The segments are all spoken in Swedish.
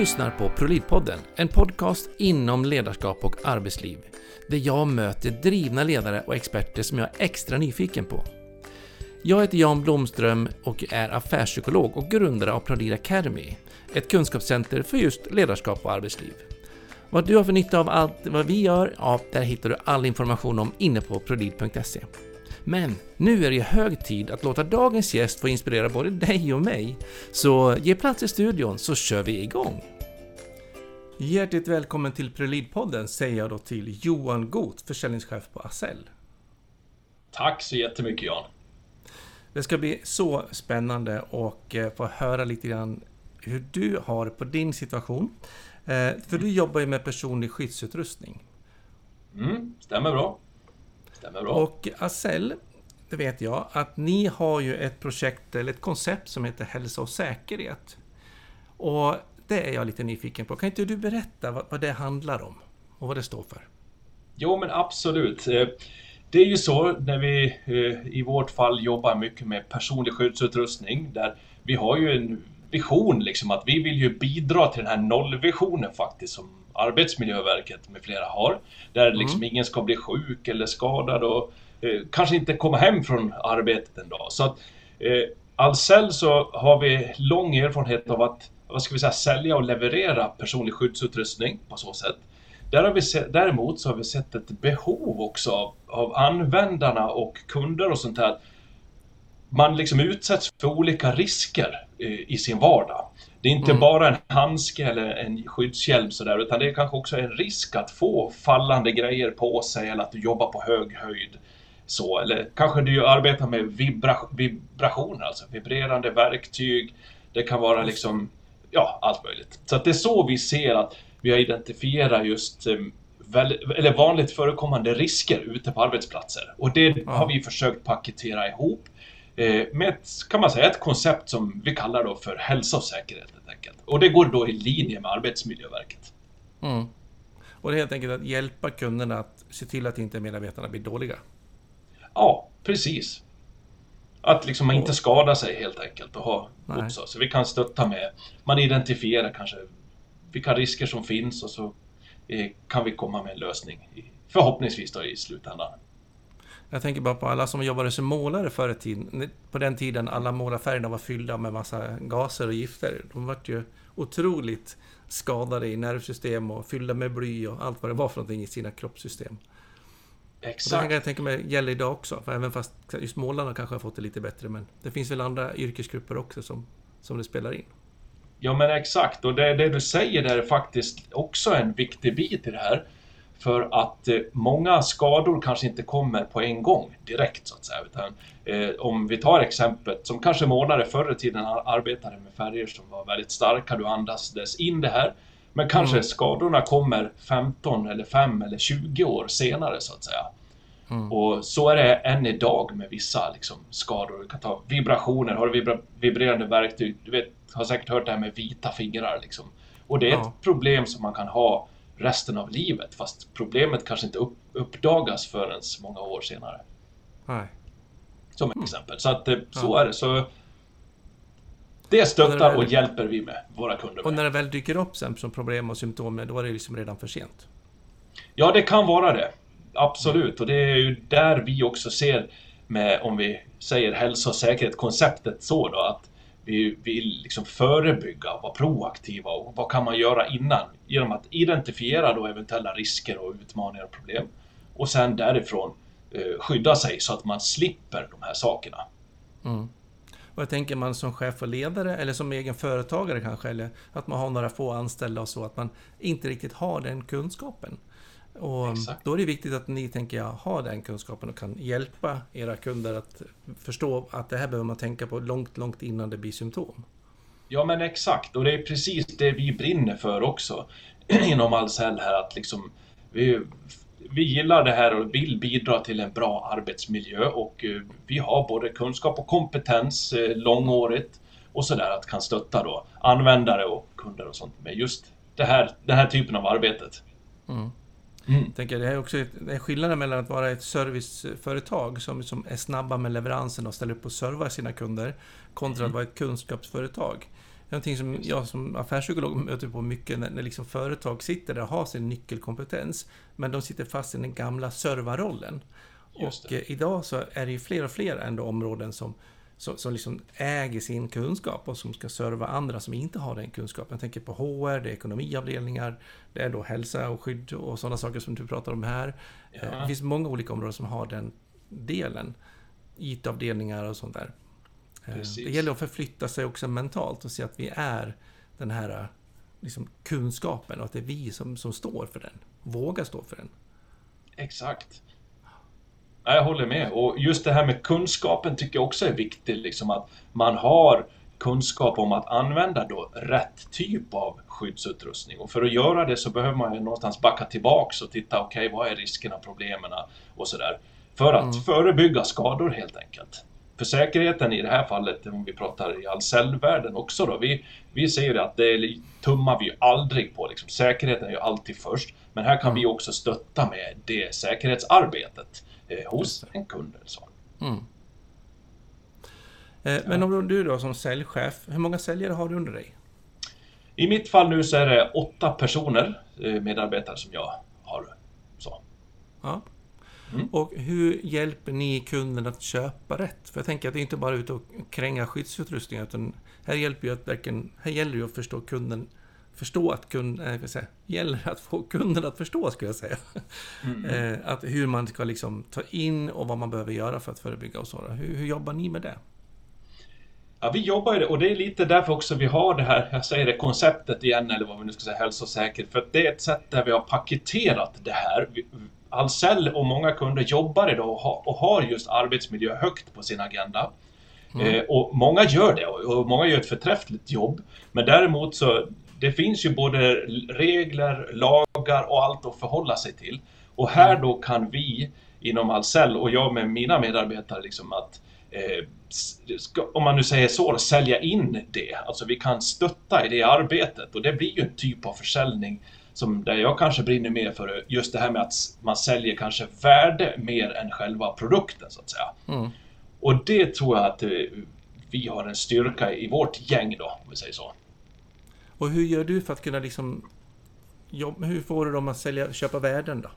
Du lyssnar på ProLid-podden, en podcast inom ledarskap och arbetsliv, där jag möter drivna ledare och experter som jag är extra nyfiken på. Jag heter Jan Blomström och är affärspsykolog och grundare av ProLid Academy, ett kunskapscenter för just ledarskap och arbetsliv. Vad du har för nytta av allt vad vi gör, ja, där hittar du all information om inne på prolid.se. Men nu är det hög tid att låta dagens gäst få inspirera både dig och mig. Så ge plats i studion så kör vi igång! Hjärtligt välkommen till Prelid-podden säger jag då till Johan Goth, försäljningschef på Acell. Tack så jättemycket Jan! Det ska bli så spännande att eh, få höra lite grann hur du har på din situation. Eh, för du jobbar ju med personlig skyddsutrustning. Mm, stämmer bra. Stämmer bra. Och Acell, det vet jag, att ni har ju ett projekt eller ett koncept som heter hälsa och säkerhet. Och det är jag lite nyfiken på. Kan inte du berätta vad, vad det handlar om och vad det står för? Jo, men absolut. Eh, det är ju så när vi eh, i vårt fall jobbar mycket med personlig skyddsutrustning där vi har ju en vision liksom att vi vill ju bidra till den här nollvisionen faktiskt som Arbetsmiljöverket med flera har. Där mm. liksom ingen ska bli sjuk eller skadad och eh, kanske inte komma hem från arbetet en dag. Så att eh, Ahlsell så har vi lång erfarenhet av att, vad ska vi säga, sälja och leverera personlig skyddsutrustning på så sätt. Där har vi sett, däremot så har vi sett ett behov också av, av användarna och kunder och sånt här. Man liksom utsätts för olika risker eh, i sin vardag. Det är inte mm. bara en handske eller en skyddshjälm sådär, utan det är kanske också en risk att få fallande grejer på sig eller att du jobbar på hög höjd. Så, eller kanske du arbetar med vibra vibrationer, alltså vibrerande verktyg. Det kan vara liksom, ja, allt möjligt. Så att det är så vi ser att vi har identifierat just eh, eller vanligt förekommande risker ute på arbetsplatser. Och det ja. har vi försökt paketera ihop Eh, med ett, kan man säga, ett koncept som vi kallar då för hälsa och säkerhet helt enkelt. Och det går då i linje med Arbetsmiljöverket. Mm. Och det är helt enkelt att hjälpa kunderna att se till att inte medarbetarna blir dåliga? Ja, precis. Att liksom man inte skadar sig helt enkelt och ha också. Så vi kan stötta med, man identifierar kanske vilka risker som finns och så eh, kan vi komma med en lösning. Förhoppningsvis då i slutändan. Jag tänker bara på alla som jobbade som målare förr i tiden. På den tiden alla målarfärgerna var fyllda med massa gaser och gifter. De vart ju otroligt skadade i nervsystem och fyllda med bly och allt vad det var för någonting i sina kroppssystem. Exakt. Det kan jag tänka mig gäller idag också. För även fast just målarna kanske har fått det lite bättre. Men det finns väl andra yrkesgrupper också som, som det spelar in. Ja men exakt. Och det, det du säger där är faktiskt också en viktig bit i det här. För att eh, många skador kanske inte kommer på en gång direkt så att säga. Utan, eh, om vi tar exemplet som kanske målare förr i tiden arbetade med färger som var väldigt starka, du andades in det här. Men kanske mm. skadorna kommer 15 eller 5 eller 20 år senare så att säga. Mm. Och så är det än idag med vissa liksom, skador. Du kan ta vibrationer, har du vibra vibrerande verktyg, du vet, har säkert hört det här med vita fingrar liksom. Och det är ja. ett problem som man kan ha resten av livet. Fast problemet kanske inte upp, uppdagas förrän många år senare. Nej. Som mm. exempel. Så att eh, så är det. Så det stöttar och, hjälper vi med, våra kunder med. Och när det väl dyker upp sen som problem och symptom, då är det liksom redan för sent? Ja, det kan vara det. Absolut. Och det är ju där vi också ser med, om vi säger hälsa och säkerhet, konceptet så då, att vi vill liksom förebygga och vara proaktiva och vad kan man göra innan? Genom att identifiera då eventuella risker och utmaningar och problem. Och sen därifrån eh, skydda sig så att man slipper de här sakerna. Mm. Och jag tänker man som chef och ledare eller som egen företagare kanske, eller att man har några få anställda och så, att man inte riktigt har den kunskapen. Och Exakt. då är det viktigt att ni, tänker jag, har den kunskapen och kan hjälpa era kunder att förstå att det här behöver man tänka på långt, långt innan det blir symptom. Ja men exakt, och det är precis det vi brinner för också inom Ahlsell här att liksom vi, vi gillar det här och vill bidra till en bra arbetsmiljö och eh, vi har både kunskap och kompetens eh, långårigt och sådär att kan stötta då användare och kunder och sånt med just det här, den här typen av arbetet. Mm. Mm. Tänker, det är också det är skillnaden mellan att vara ett serviceföretag som, som är snabba med leveransen och ställer upp och servar sina kunder kontra mm. att vara ett kunskapsföretag. Någonting som jag som affärspsykolog möter på mycket när, när liksom företag sitter där och har sin nyckelkompetens, men de sitter fast i den gamla servarrollen. Och eh, idag så är det ju fler och fler ändå områden som, som, som liksom äger sin kunskap och som ska serva andra som inte har den kunskapen. Jag tänker på HR, det är ekonomiavdelningar, det är då hälsa och skydd och sådana saker som du pratar om här. Ja. Eh, det finns många olika områden som har den delen. IT-avdelningar och sånt där. Eh, Precis. Det gäller att förflytta sig också mentalt och se att vi är den här liksom, kunskapen och att det är vi som, som står för den. Våga stå för den. Exakt. Jag håller med. Och just det här med kunskapen tycker jag också är viktigt. Liksom att man har kunskap om att använda då rätt typ av skyddsutrustning. Och för att göra det så behöver man ju någonstans backa tillbaks och titta, okej, okay, vad är riskerna, problemen och sådär. För att mm. förebygga skador helt enkelt. För säkerheten i det här fallet, om vi pratar i all cellvärlden också då, vi, vi ser att det tummar vi aldrig på. Liksom. Säkerheten är ju alltid först. Men här kan mm. vi också stötta med det säkerhetsarbetet eh, hos en kund. Så. Mm. Eh, men om du då som säljchef, hur många säljare har du under dig? I mitt fall nu så är det åtta personer, eh, medarbetare som jag har. Så. Ja. Mm. Och hur hjälper ni kunden att köpa rätt? För jag tänker att det är inte bara ut och kränga skyddsutrustning, utan här, hjälper ju att verkligen, här gäller det att förstå kunden förstå att kunden, äh, säga, gäller att få kunden att förstå, skulle jag säga. Mm. eh, att hur man ska liksom ta in och vad man behöver göra för att förebygga och så. Hur, hur jobbar ni med det? Ja, vi jobbar ju det och det är lite därför också vi har det här, jag säger det, konceptet igen, eller vad vi nu ska säga, hälsosäker. För det är ett sätt där vi har paketerat det här. Ahlsell och många kunder jobbar idag och har, och har just arbetsmiljö högt på sin agenda. Mm. Eh, och många gör det och många gör ett förträffligt jobb. Men däremot så det finns ju både regler, lagar och allt att förhålla sig till. Och här mm. då kan vi inom Ahlsell och jag med mina medarbetare liksom att eh, om man nu säger så, sälja in det. Alltså vi kan stötta i det arbetet och det blir ju en typ av försäljning som där jag kanske brinner mer för just det här med att man säljer kanske värde mer än själva produkten så att säga. Mm. Och det tror jag att eh, vi har en styrka i vårt gäng då, om vi säger så. Och hur gör du för att kunna liksom... Hur får du dem att sälja, köpa värden då?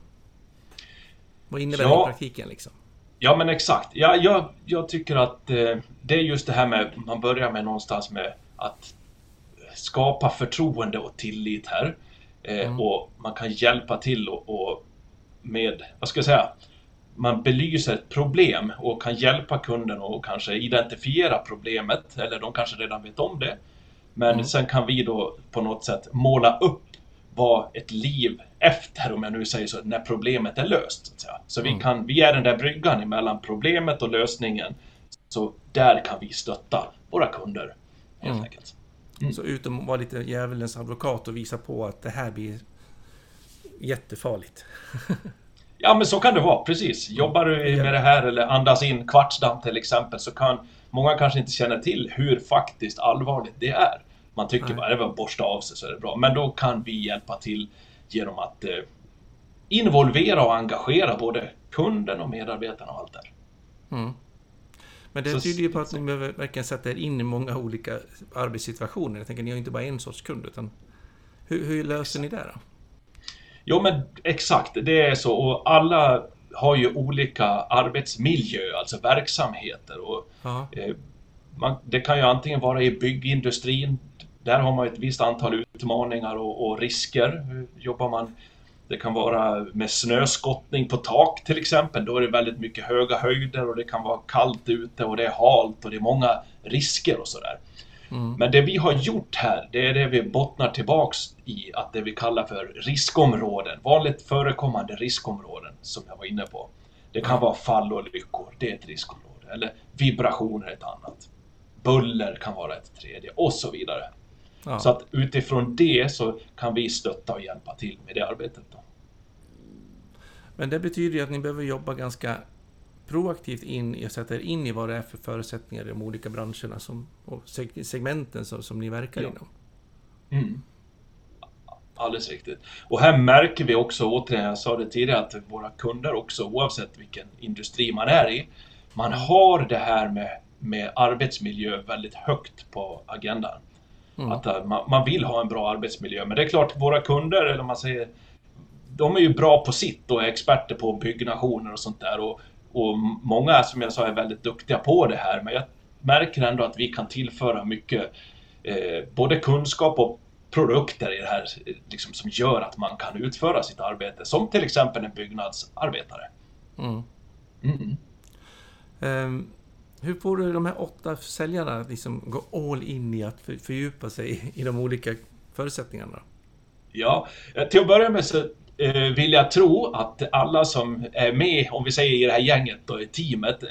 Vad innebär ja. det i praktiken liksom? Ja men exakt. Ja, jag, jag tycker att eh, det är just det här med, man börjar med någonstans med att skapa förtroende och tillit här. Eh, mm. Och man kan hjälpa till och, och, med, vad ska jag säga, man belyser ett problem och kan hjälpa kunden och kanske identifiera problemet, eller de kanske redan vet om det. Men mm. sen kan vi då på något sätt måla upp vad ett liv efter, om jag nu säger så, när problemet är löst. Så, så mm. vi, kan, vi är den där bryggan mellan problemet och lösningen. Så där kan vi stötta våra kunder, helt mm. enkelt. Mm. Så utom att vara lite djävulens advokat och visa på att det här blir jättefarligt. ja, men så kan det vara, precis. Jobbar du med det här eller andas in kvartsdamm till exempel så kan många kanske inte känner till hur faktiskt allvarligt det är. Man tycker Nej. bara det var borsta av sig så är det bra. Men då kan vi hjälpa till genom att eh, involvera och engagera både kunden och medarbetarna och allt där. Mm. Men det tyder ju på att ni behöver verkligen sätta er in i många olika arbetssituationer. Jag tänker, ni har inte bara en sorts kund, utan hur, hur löser ni det då? Jo, men exakt, det är så. Och alla har ju olika arbetsmiljö, alltså verksamheter. Och, eh, man, det kan ju antingen vara i byggindustrin, där har man ett visst antal utmaningar och, och risker. Jobbar man det kan vara med snöskottning på tak till exempel. Då är det väldigt mycket höga höjder och det kan vara kallt ute och det är halt och det är många risker och sådär. Mm. Men det vi har gjort här, det är det vi bottnar tillbaks i att det vi kallar för riskområden. Vanligt förekommande riskområden som jag var inne på. Det kan vara fallolyckor, det är ett riskområde. Eller vibrationer ett annat. Buller kan vara ett tredje och så vidare. Ja. Så att utifrån det så kan vi stötta och hjälpa till med det arbetet. Då. Men det betyder ju att ni behöver jobba ganska proaktivt in i att sätta er in i vad det är för förutsättningar i de olika branscherna som, och segmenten som, som ni verkar ja. inom. Mm. Alldeles riktigt. Och här märker vi också, återigen, jag sa det tidigare, att våra kunder också, oavsett vilken industri man är i, man har det här med, med arbetsmiljö väldigt högt på agendan. Mm. Att uh, man, man, vill ha en bra arbetsmiljö. Men det är klart, våra kunder, eller man säger, de är ju bra på sitt och är experter på byggnationer och sånt där. Och, och många, som jag sa, är väldigt duktiga på det här. Men jag märker ändå att vi kan tillföra mycket, eh, både kunskap och produkter i det här liksom, som gör att man kan utföra sitt arbete. Som till exempel en byggnadsarbetare. Mm. Mm. Um, hur får du de här åtta säljarna att liksom gå all in i att fördjupa sig i de olika förutsättningarna? Ja, till att börja med så eh, vill jag tro att alla som är med, om vi säger i det här gänget och i teamet, eh,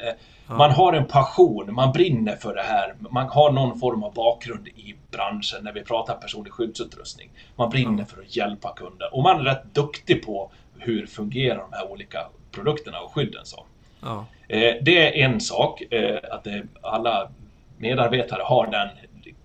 ja. man har en passion, man brinner för det här, man har någon form av bakgrund i branschen när vi pratar personlig skyddsutrustning. Man brinner ja. för att hjälpa kunder och man är rätt duktig på hur fungerar de här olika produkterna och skydden. Så. Ja. Eh, det är en sak, eh, att eh, alla medarbetare har den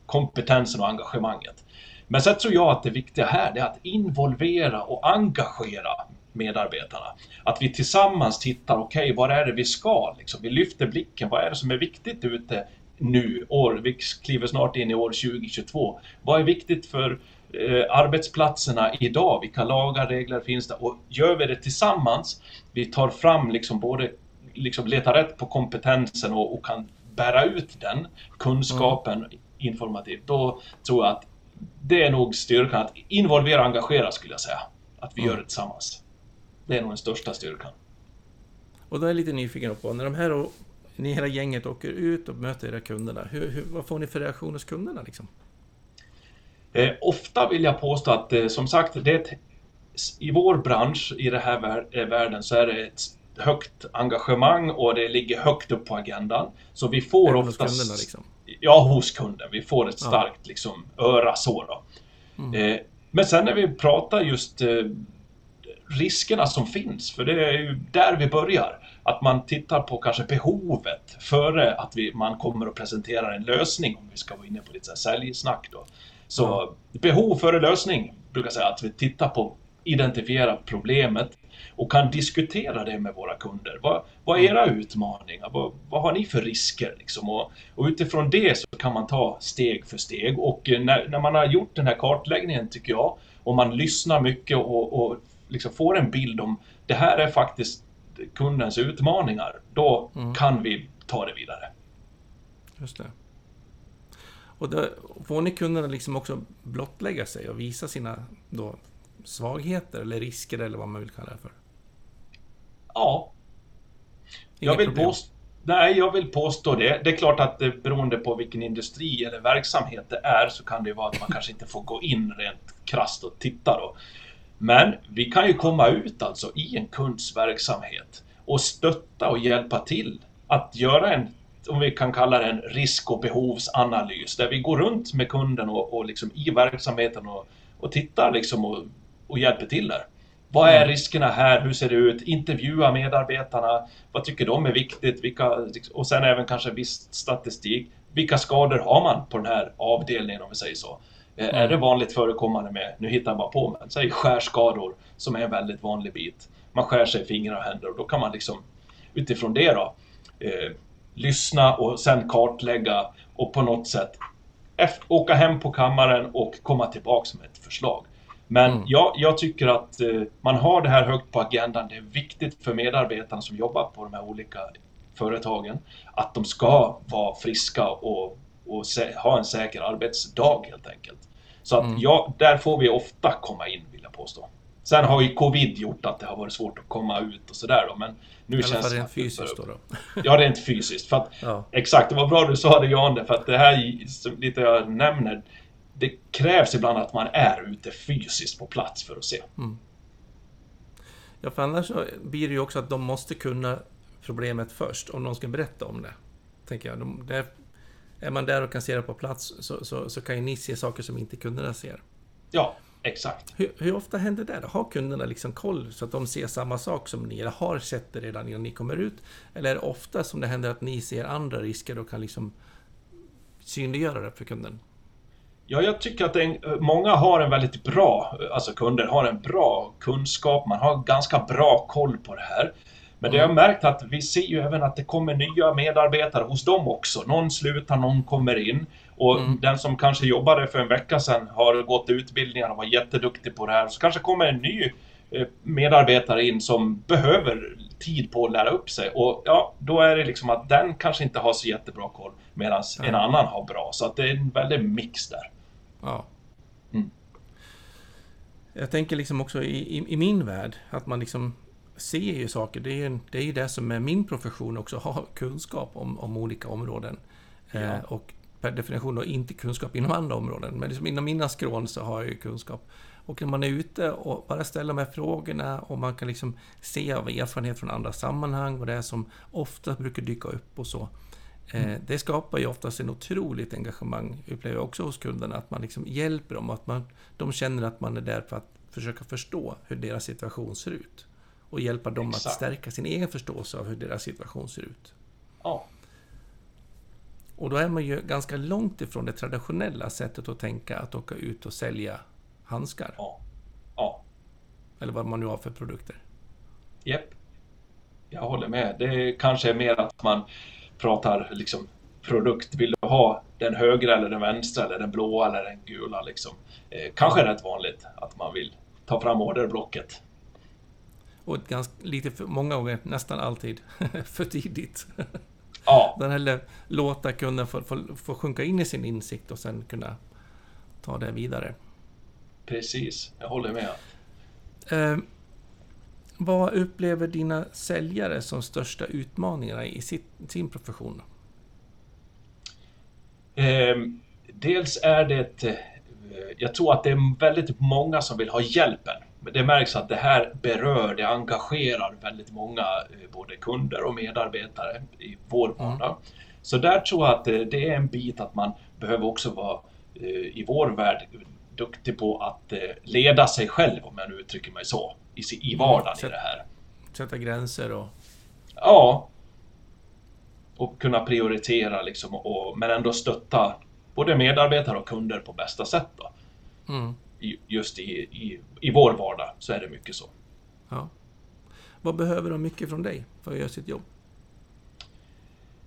kompetensen och engagemanget. Men sen tror jag att det viktiga här är att involvera och engagera medarbetarna. Att vi tillsammans tittar, okej, okay, var är det vi ska? Liksom, vi lyfter blicken, vad är det som är viktigt ute nu? År, vi kliver snart in i år 2022. Vad är viktigt för eh, arbetsplatserna idag? Vilka lagar, regler finns det? Och gör vi det tillsammans, vi tar fram liksom både liksom letar rätt på kompetensen och, och kan bära ut den kunskapen mm. informativt, då tror jag att det är nog styrkan. Att involvera och engagera skulle jag säga. Att vi mm. gör det tillsammans. Det är nog den största styrkan. Och då är jag lite nyfiken på, när de här och, ni hela gänget åker ut och möter era kunderna, hur, hur, vad får ni för reaktion hos kunderna liksom? Eh, ofta vill jag påstå att, eh, som sagt, det ett, i vår bransch, i den här vär, eh, världen, så är det ett högt engagemang och det ligger högt upp på agendan. Så vi får oftast... Hos kunderna liksom? Ja, hos kunden. Vi får ett starkt ja. liksom, öra så då. Mm. Eh, men sen när vi pratar just eh, riskerna som finns, för det är ju där vi börjar. Att man tittar på kanske behovet före att vi, man kommer och presenterar en lösning, om vi ska vara inne på lite säljsnack då. Så ja. behov före lösning, brukar säga, att vi tittar på identifiera problemet och kan diskutera det med våra kunder. Vad, vad är era utmaningar? Vad, vad har ni för risker? Liksom? Och, och, utifrån det så kan man ta steg för steg. Och eh, när, när man har gjort den här kartläggningen, tycker jag, och man lyssnar mycket och, och liksom får en bild om det här är faktiskt kundens utmaningar, då mm. kan vi ta det vidare. Just det. Och då får ni kunderna liksom också blottlägga sig och visa sina då svagheter eller risker eller vad man vill kalla det för? Ja. jag vill, påstå, nej, jag vill påstå det. Det är klart att det, beroende på vilken industri eller verksamhet det är så kan det ju vara att man kanske inte får gå in rent krasst och titta då. Men vi kan ju komma ut alltså i en kunds verksamhet och stötta och hjälpa till att göra en, om vi kan kalla det en risk och behovsanalys, där vi går runt med kunden och, och liksom i verksamheten och, och tittar liksom och och hjälper till där. Vad är mm. riskerna här? Hur ser det ut? Intervjua medarbetarna. Vad tycker de är viktigt? Vilka, och sen även kanske viss statistik. Vilka skador har man på den här avdelningen om vi säger så? Mm. Är det vanligt förekommande med, nu hittar jag bara på men säg skärskador som är en väldigt vanlig bit. Man skär sig i fingrar och händer och då kan man liksom utifrån det då eh, lyssna och sen kartlägga och på något sätt åka hem på kammaren och komma tillbaks med ett förslag. Men mm. ja, jag tycker att eh, man har det här högt på agendan. Det är viktigt för medarbetarna som jobbar på de här olika företagen att de ska vara friska och, och ha en säker arbetsdag helt enkelt. Så att mm. ja, där får vi ofta komma in vill jag påstå. Sen har ju covid gjort att det har varit svårt att komma ut och sådär då, men nu Eller känns det... rent fysiskt då, då? Ja, rent fysiskt. För att, ja. Exakt, det var bra du sa det Jan, för att det här lite jag nämner, det krävs ibland att man är ute fysiskt på plats för att se. Mm. Ja, för annars blir det ju också att de måste kunna problemet först, om de ska berätta om det. Tänker jag. De, där, är man där och kan se det på plats så, så, så kan ju ni se saker som inte kunderna ser. Ja, exakt. Hur, hur, ofta händer det? Har kunderna liksom koll så att de ser samma sak som ni, eller har sett det redan innan ni kommer ut? Eller är det ofta som det händer att ni ser andra risker och kan liksom synliggöra det för kunden? Ja, jag tycker att en, många har en väldigt bra, alltså kunder har en bra kunskap, man har ganska bra koll på det här. Men det jag har märkt att vi ser ju även att det kommer nya medarbetare hos dem också. Någon slutar, någon kommer in. Och mm. den som kanske jobbade för en vecka sedan har gått utbildningar och var jätteduktig på det här. Så kanske kommer en ny eh, medarbetare in som behöver tid på att lära upp sig. Och ja, då är det liksom att den kanske inte har så jättebra koll medan en annan har bra. Så att det är en väldig mix där. Ja. Mm. Jag tänker liksom också i, i, i, min värld att man liksom ser ju saker. Det är ju det, är det som är min profession också, ha kunskap om, om olika områden. Ja. Eh, och per definition då inte kunskap inom andra områden. Men liksom inom mina skrån så har jag ju kunskap. Och när man är ute och bara ställer de här frågorna och man kan liksom se av erfarenhet från andra sammanhang vad det är som ofta brukar dyka upp och så. Eh, mm. Det skapar ju oftast en otroligt engagemang, upplever jag också hos kunderna, att man liksom hjälper dem, att man, de känner att man är där för att försöka förstå hur deras situation ser ut. Och hjälpa dem Exakt. att stärka sin egen förståelse av hur deras situation ser ut. Ja. Och då är man ju ganska långt ifrån det traditionella sättet att tänka, att åka ut och sälja handskar. Ja. ja. Eller vad man nu har för produkter. Japp. Jag håller med. Det kanske är mer att man pratar liksom produkt. Vill du ha den högra eller den vänstra eller den blåa eller den gula liksom. Eh, kanske är rätt vanligt att man vill ta fram orderblocket. Och ganska, lite för många gånger, nästan alltid, för tidigt. Ja. Den hellre låta kunden få, få, få sjunka in i sin insikt och sen kunna ta det vidare. Precis, jag håller med. Eh, vad upplever dina säljare som största utmaningarna i sitt, sin profession? Eh, dels är det... Eh, jag tror att det är väldigt många som vill ha hjälpen. Det märks att det här berör, det engagerar väldigt många, eh, både kunder och medarbetare i vår vardag. Mm. Så där tror jag att eh, det är en bit att man behöver också vara i vår värld duktig på att leda sig själv, om jag nu uttrycker mig så i, i vardagen mm, i det här. Sätta gränser och... Ja. Och kunna prioritera liksom, och, men ändå stötta både medarbetare och kunder på bästa sätt. Då. Mm. just i, i, i vår vardag så är det mycket så. Ja. Vad behöver de mycket från dig för att göra sitt jobb?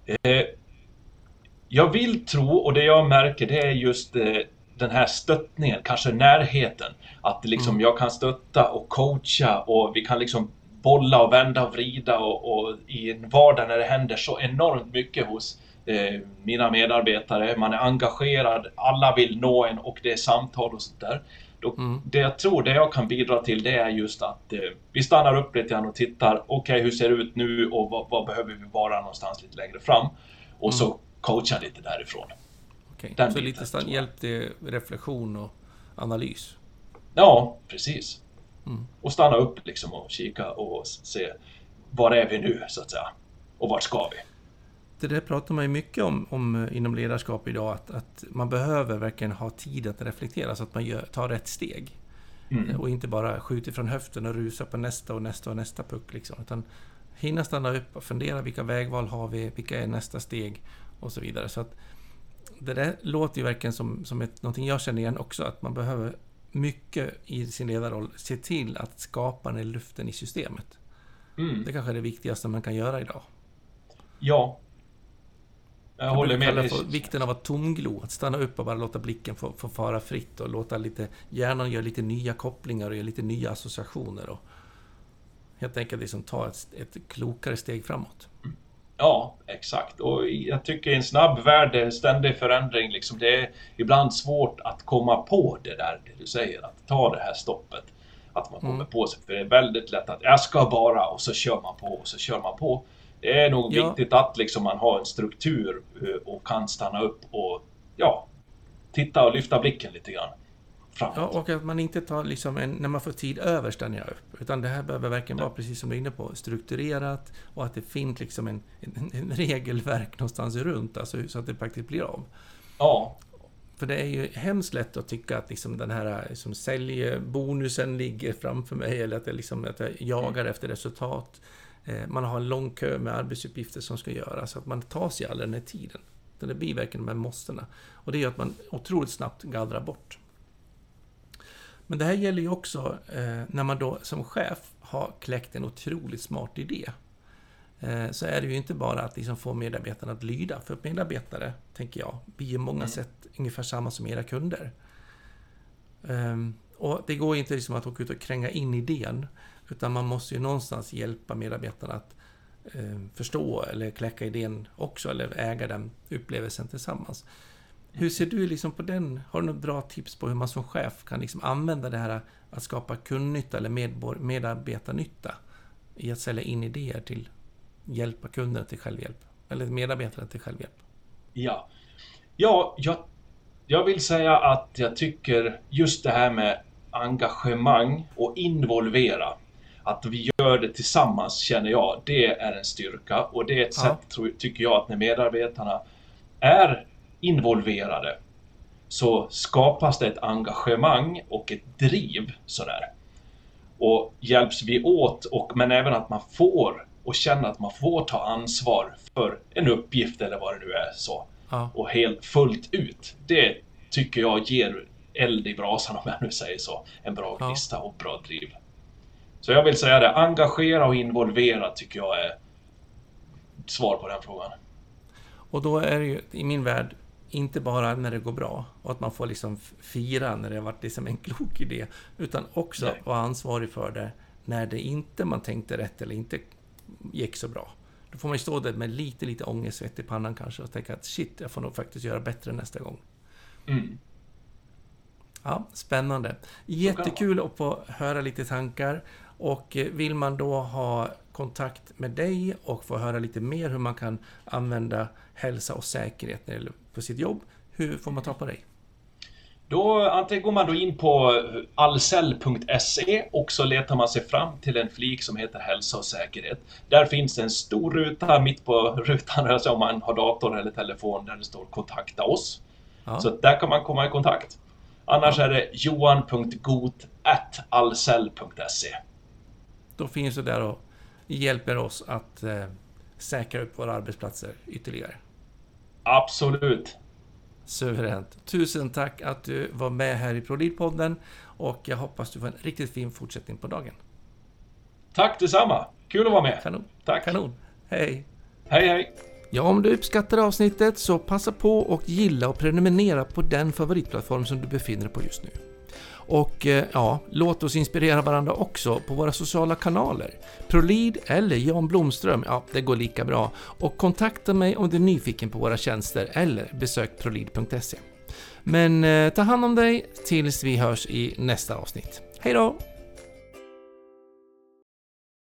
Eh, jag vill tro, och det jag märker det är just eh, den här stöttningen, kanske närheten. Att liksom mm. jag kan stötta och coacha och vi kan liksom bolla och vända och vrida och, och i en vardag när det händer så enormt mycket hos eh, mina medarbetare. Man är engagerad, alla vill nå en och det är samtal och sånt där. Då, mm. Det jag tror det jag kan bidra till det är just att eh, vi stannar upp lite grann och tittar. Okej, okay, hur ser det ut nu och vad, vad, behöver vi vara någonstans lite längre fram? Och mm. så coacha lite därifrån. Okay. så lite stann, hjälp till reflektion och analys? Ja, precis. Mm. Och stanna upp liksom och kika och se var är vi nu, så att säga? Och vart ska vi? Det där pratar man ju mycket om, om inom ledarskap idag, att, att man behöver verkligen ha tid att reflektera så att man gör, tar rätt steg. Mm. Och inte bara skjuter från höften och rusar på nästa och nästa och nästa puck. Liksom, utan hinna stanna upp och fundera vilka vägval har vi, vilka är nästa steg och så vidare. Så att det där låter ju verkligen som, som ett, någonting jag känner igen också, att man behöver mycket i sin ledarroll se till att skapa den luften i systemet. Mm. Det kanske är det viktigaste man kan göra idag. Ja. Jag, jag håller med dig. Vikten av att tomglo, att stanna upp och bara låta blicken få, få fara fritt och låta lite hjärnan göra lite nya kopplingar och göra lite nya associationer. Och helt enkelt liksom ta ett, ett klokare steg framåt. Ja, exakt. Och jag tycker i en snabb värld, en ständig förändring, liksom, det är ibland svårt att komma på det där, det du säger, att ta det här stoppet. Att man kommer mm. på sig, för det är väldigt lätt att jag ska bara, och så kör man på, och så kör man på. Det är nog ja. viktigt att liksom man har en struktur eh, och kan stanna upp och, ja, titta och lyfta blicken lite grann. Ja, och att man inte tar liksom en, när man får tid över stannar jag upp. Utan det här behöver verkligen vara, precis som du är inne på, strukturerat och att det finns liksom en, en, en regelverk någonstans runt, alltså, så att det faktiskt blir av. Ja. För det är ju hemskt lätt att tycka att liksom den här liksom, säljbonusen ligger framför mig, eller att, det liksom, att jag jagar mm. efter resultat. Eh, man har en lång kö med arbetsuppgifter som ska göras, så att man tar sig aldrig den här tiden. Det blir verkligen de här måstena. Och det gör att man otroligt snabbt gallrar bort. Men det här gäller ju också eh, när man då som chef har kläckt en otroligt smart idé. eh, så är det ju inte bara att liksom få medarbetarna att lyda. För medarbetare, tänker jag, blir ju många sätt ungefär samma som era kunder. Um, och det går inte liksom att åka ut och kränga in idén, utan man måste ju någonstans hjälpa medarbetarna att eh, förstå eller kläcka idén också, eller äga den upplevelsen tillsammans. Hur ser du liksom på den? Har du några bra tips på hur man som chef kan liksom använda det här att skapa kundnytta eller medarbetarnytta i att sälja in idéer till hjälpa kunden till självhjälp? Eller medarbetaren till självhjälp? Ja, ja jag, jag vill säga att jag tycker just det här med engagemang och involvera. Att vi gör det tillsammans känner jag, det är en styrka och det är ett ja. sätt, tycker jag, att när medarbetarna är involverade så skapas det ett engagemang och ett driv sådär. Och hjälps vi åt, och, men även att man får och känner att man får ta ansvar för en uppgift eller vad det nu är så. Ja. Och helt fullt ut. Det tycker jag ger eld i brasan om jag nu säger så. En bra gnista ja. och bra driv. Så jag vill säga det, engagera och involvera tycker jag är svar på den frågan. Och då är det ju, i min värld, inte bara när det går bra och att man får liksom fira när det har varit liksom en klok idé, utan också Nej. vara ansvarig för det när det inte man tänkte rätt eller inte gick så bra. Då får man ju stå där med lite, lite ångestvett i pannan kanske och tänka att shit, jag får nog faktiskt göra bättre nästa gång. Mm. Ja, spännande. Jättekul att få höra lite tankar. Och eh, vill man då ha kontakt med dig och få höra lite mer hur man kan använda hälsa och säkerhet på sitt jobb, hur får man ta på dig? Då antingen går man då in på allcell.se och så letar man sig fram till en flik som heter hälsa och säkerhet. Där finns en stor ruta mitt på rutan, alltså om man har dator eller telefon, där det står kontakta oss. Ja. Så där kan man komma i kontakt. Annars ja. är det johan.got.allcell.se Då finns du där och hjälper oss att eh, säkra upp våra arbetsplatser ytterligare. Absolut. Suveränt. Tusen tack att du var med här i ProLead-podden och jag hoppas du får en riktigt fin fortsättning på dagen. Tack detsamma. Kul att vara med. Kanon. Tack. Kanon. Hej. Hej, hej. Ja, om du uppskattar avsnittet så passa på och gilla och prenumerera på den favoritplattform som du befinner dig på just nu. Och eh, ja, låt oss inspirera varandra också på våra sociala kanaler. Prolid eller Jan Blomström, ja det går lika bra. Och kontakta mig om du är nyfiken på våra tjänster eller besök prolid.se. Men eh, ta hand om dig tills vi hörs i nästa avsnitt. Hej då!